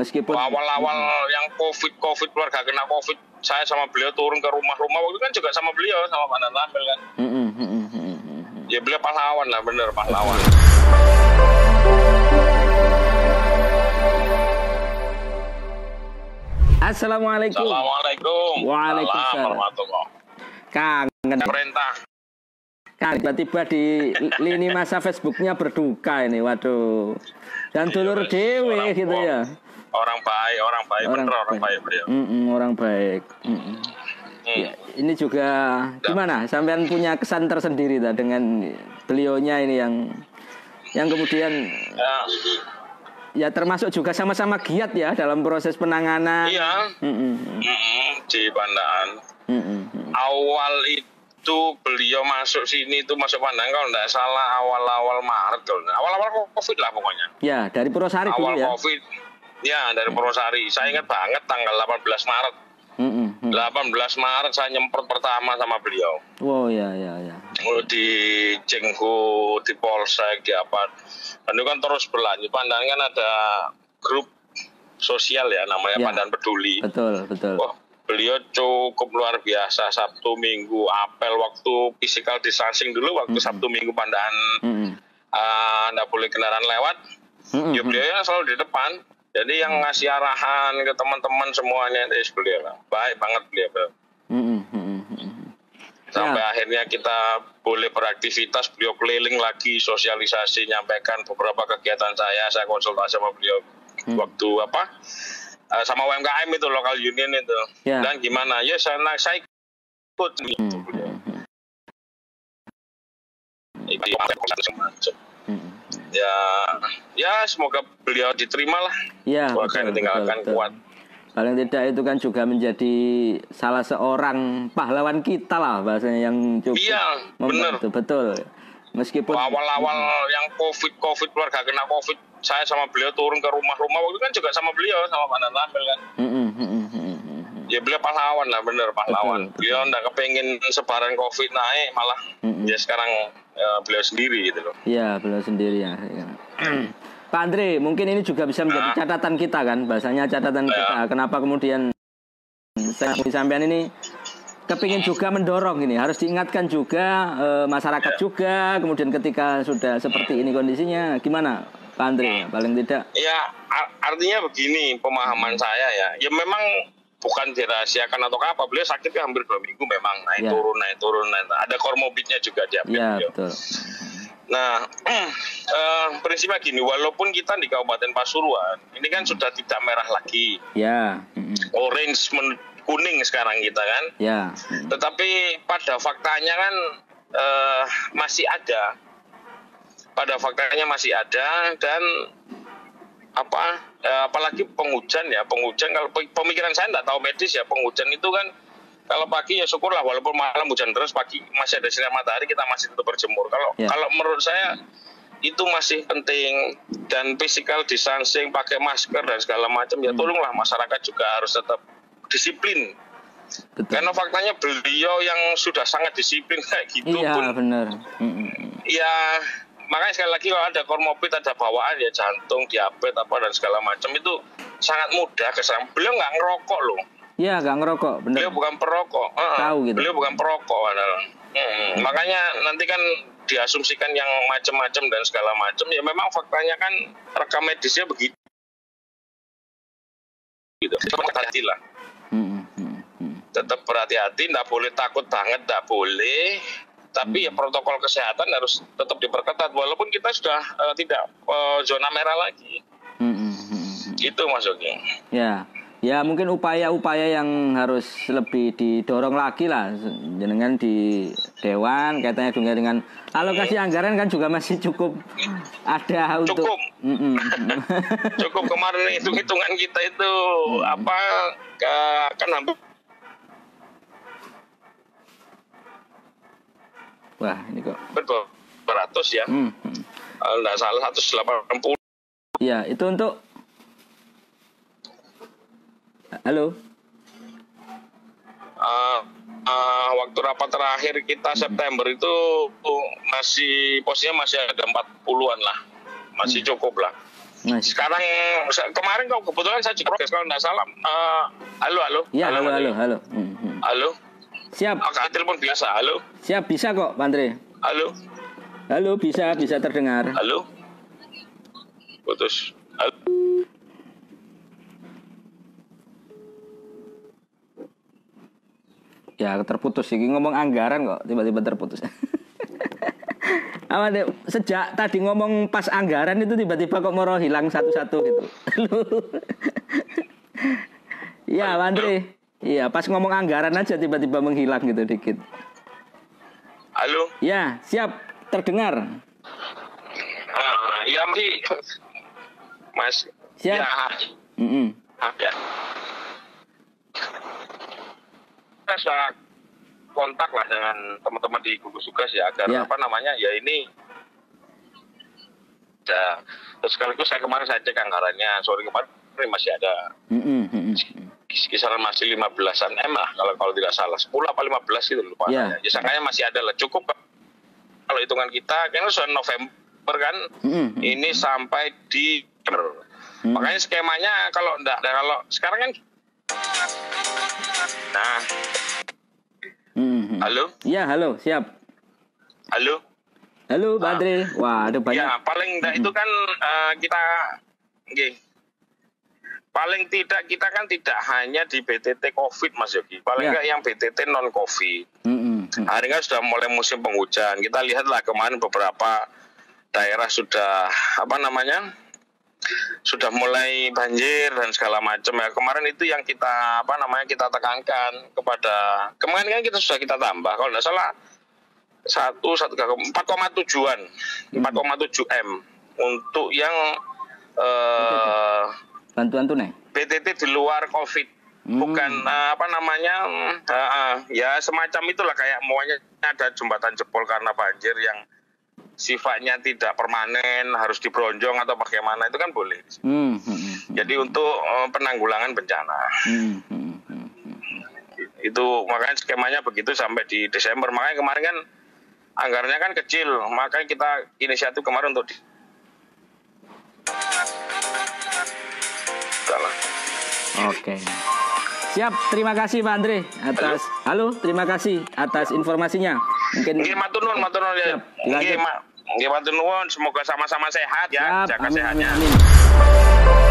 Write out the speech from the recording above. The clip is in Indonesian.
Meskipun awal-awal yang covid covid keluarga kena covid saya sama beliau turun ke rumah-rumah waktu itu kan juga sama beliau sama Pak Dan Ramil kan Mm, mm, mm, mm, mm, mm. ya beliau pahlawan lah bener pahlawan Assalamualaikum. Assalamualaikum Waalaikumsalam. Kangen. Perintah Kan tiba-tiba di lini masa Facebooknya berduka ini, waduh. Dan dulur dewe Orang gitu ya. Orang baik orang baik bener orang baik beliau Mm-mm, orang baik. Mm-mm. Hmm. Ya, ini juga gimana? Sampean punya kesan tersendiri tak dengan beliaunya ini yang yang kemudian Ya, ya termasuk juga sama-sama giat ya dalam proses penanganan. iya Mm-mm, Mm-mm, di Pandaan mm-mm, mm. awal itu beliau masuk sini itu masuk Pandaan kalau tidak salah awal-awal Maret kalau awal-awal Covid lah pokoknya Ya dari Purwosari dulu awal ya. Covid ya dari Purwosari saya ingat banget tanggal 18 Maret mm. 18 Maret saya nyemprot pertama sama beliau Wow ya ya ya. Oh, di Jenggo, di Polsek, di apa. Dan itu kan terus berlanjut. Pandan kan ada grup sosial ya namanya Ya. Pandan Peduli. Betul betul. Wah, beliau cukup luar biasa Sabtu Minggu apel waktu physical distancing dulu waktu Sabtu Minggu Pandan Mm-mm. nggak boleh kendaraan lewat. Mm-mm. Ya beliau yang selalu di depan. Jadi yang ngasih arahan ke teman-teman semuanya itu beliau lah. Baik banget beliau. beliau. Mm-mm, mm-mm. sampai Ya. akhirnya kita boleh beraktivitas beliau keliling lagi sosialisasi nyampaikan beberapa kegiatan saya saya konsultasi sama beliau Hmm. waktu apa eh, sama UMKM itu lokal union itu Ya. dan gimana ya saya saya ikut Mm, mm, mm, Ikut macam-macam. Mm. ya ya semoga beliau diterima lah Ya betul, ditinggalkan betul, kuat Paling tidak itu kan juga menjadi salah seorang pahlawan kita lah bahasanya yang cukup Iya, membantu betul. Meskipun awal-awal yang covid covid keluarga kena covid saya sama beliau turun ke rumah-rumah waktu itu kan juga sama beliau sama Pak Dan Ramil kan Mm, mm, mm, mm, mm, mm. ya beliau pahlawan lah bener pahlawan Betul, betul. beliau nggak kepengen sebaran covid naik malah Mm-mm. ya sekarang eh, beliau sendiri gitu loh Iya, beliau sendiri ya. ya. Pak Andre, mungkin ini juga bisa menjadi Ah. catatan kita kan, bahasanya catatan Ya. kita. Kenapa kemudian saya sampean ini kepingin juga mendorong ini, harus diingatkan juga eh, masyarakat Ya. juga. Kemudian ketika sudah seperti ini kondisinya, gimana Pak Andre? Paling tidak, ya ar- artinya begini pemahaman saya ya ya memang bukan dirahasiakan atau apa beliau sakit kan hampir dua minggu memang naik Ya. turun naik turun naik ada komorbidnya juga diabetes ya beliau. betul. Nah, eh, prinsipnya gini, walaupun kita di Kabupaten Pasuruan, ini kan sudah tidak merah lagi, Ya, mm, orange men- kuning sekarang kita kan. ya, mm, Tetapi pada faktanya kan eh, masih ada, pada faktanya masih ada dan apa, eh, apalagi penghujan ya, penghujan kalau pe- pemikiran saya nggak tahu medis ya, penghujan itu kan kalau pagi ya syukurlah walaupun malam hujan deras pagi masih ada sinar matahari kita masih tetap berjemur. Kalau Ya. kalau menurut saya itu masih penting dan physical distancing pakai masker dan segala macam ya tolonglah masyarakat juga harus tetap disiplin betul. karena faktanya beliau yang sudah sangat disiplin kayak gitu Iya, pun benar. Ya makanya sekali lagi kalau ada komorbid ada bawaan ya jantung diabetes apa dan segala macam itu sangat mudah keserang beliau nggak ngerokok loh Ya, gak ngerokok, benar. beliau bukan perokok Heeh. Tahu gitu. beliau bukan perokok padahal. Hmm, makanya nanti kan diasumsikan yang macam-macam dan segala macam ya memang faktanya kan rekam medisnya begitu gitu hati lah Mm, mm, mm, mm. tetap berhati-hati, nggak boleh takut banget, nggak boleh. Tapi ya protokol kesehatan harus tetap diperketat, walaupun kita sudah eh, tidak eh, zona merah lagi. Mm, mm, mm, mm. Itu maksudnya. Ya, ya mungkin upaya-upaya yang harus lebih didorong lagi lah, dengan di dewan kaitannya juga dengan alokasi anggaran kan juga masih cukup ada untuk. Cukup. Cukup kemarin hitung-hitungan kita itu apa kan hampir Wah ini kok. beratus ya, Hmm, hmm. kalau nggak salah 180 Ya itu untuk. Halo. Eh, eh, waktu rapat terakhir kita September itu uh, masih posisinya masih ada 40-an lah. Masih cukup lah. Mas. Sekarang se- kemarin kok kebetulan saya diproses kalau nggak salah. Eh, halo, halo. Ya, halo, halo, Yogi. halo. Hmm, hmm. Halo. Siap, Oke, telepon biasa. Halo. siap bisa kok, Pak Andre. Halo. Halo, bisa, bisa terdengar. Halo. Putus. Halo. Ya terputus sih ngomong anggaran kok tiba-tiba terputus. Apa deh, sejak tadi ngomong pas anggaran itu tiba-tiba kok moro hilang satu-satu gitu. Iya, Pak Andre. Iya, pas ngomong anggaran aja tiba-tiba menghilang gitu dikit. Halo. Ya, siap terdengar. Ah, ya, Mas. Mas. Siap. Ya. Mm-mm. Ah, ya. Saya sudah kontak lah dengan teman-teman di gugus tugas ya agar Ya. apa namanya ya ini ya terus sekaligus saya kemarin saya cek anggarannya sore kemarin masih ada Mm-mm, mm-mm. Kisaran masih 15-an M lah kalau kalau tidak salah 10 apa 15 itu lupa Ya. saya. ya sangkanya masih ada lah cukup kalau hitungan kita kan sudah November kan Mm-mm. ini sampai di Hmm. makanya skemanya kalau enggak kalau sekarang kan nah Mm-mm. halo Ya, halo, siap. halo Halo, Pak Andre. Wah, ada banyak. ya paling enggak itu kan eh, kita. Paling tidak kita kan tidak hanya di BTT COVID Mas Yogi. Paling Ya. enggak yang BTT non COVID Mm-mm. hari kan sudah mulai musim penghujan. Kita lihatlah kemarin beberapa daerah sudah apa namanya sudah mulai banjir dan segala macam. Ya kemarin itu yang kita apa namanya kita tekankan kepada kemarin kan kita sudah kita tambah. Kalau tidak salah satu satu empat koma tujuan empat koma tujuh m. Untuk yang eh, Bantuan tunai. BTT di luar COVID Hmm. bukan eh, apa namanya eh, eh, ya semacam itulah kayak maunya ada jembatan jebol karena banjir yang sifatnya tidak permanen harus dibronjong atau bagaimana itu kan boleh Hmm, hmm, hmm, jadi untuk eh, penanggulangan bencana hmm, hmm, hmm, hmm. itu makanya skemanya begitu sampai di Desember makanya kemarin kan anggarannya kan kecil makanya kita inisiatif kemarin untuk Oke. Siap, terima kasih Pak Andre atas halo, terima kasih atas informasinya. Mungkin Nggih matur nuwun, matur nuwun ya. Nggih. Nggih matur nuwun, semoga sama-sama sehat ya, Siap, jaga amin, amin, sehatnya. amin.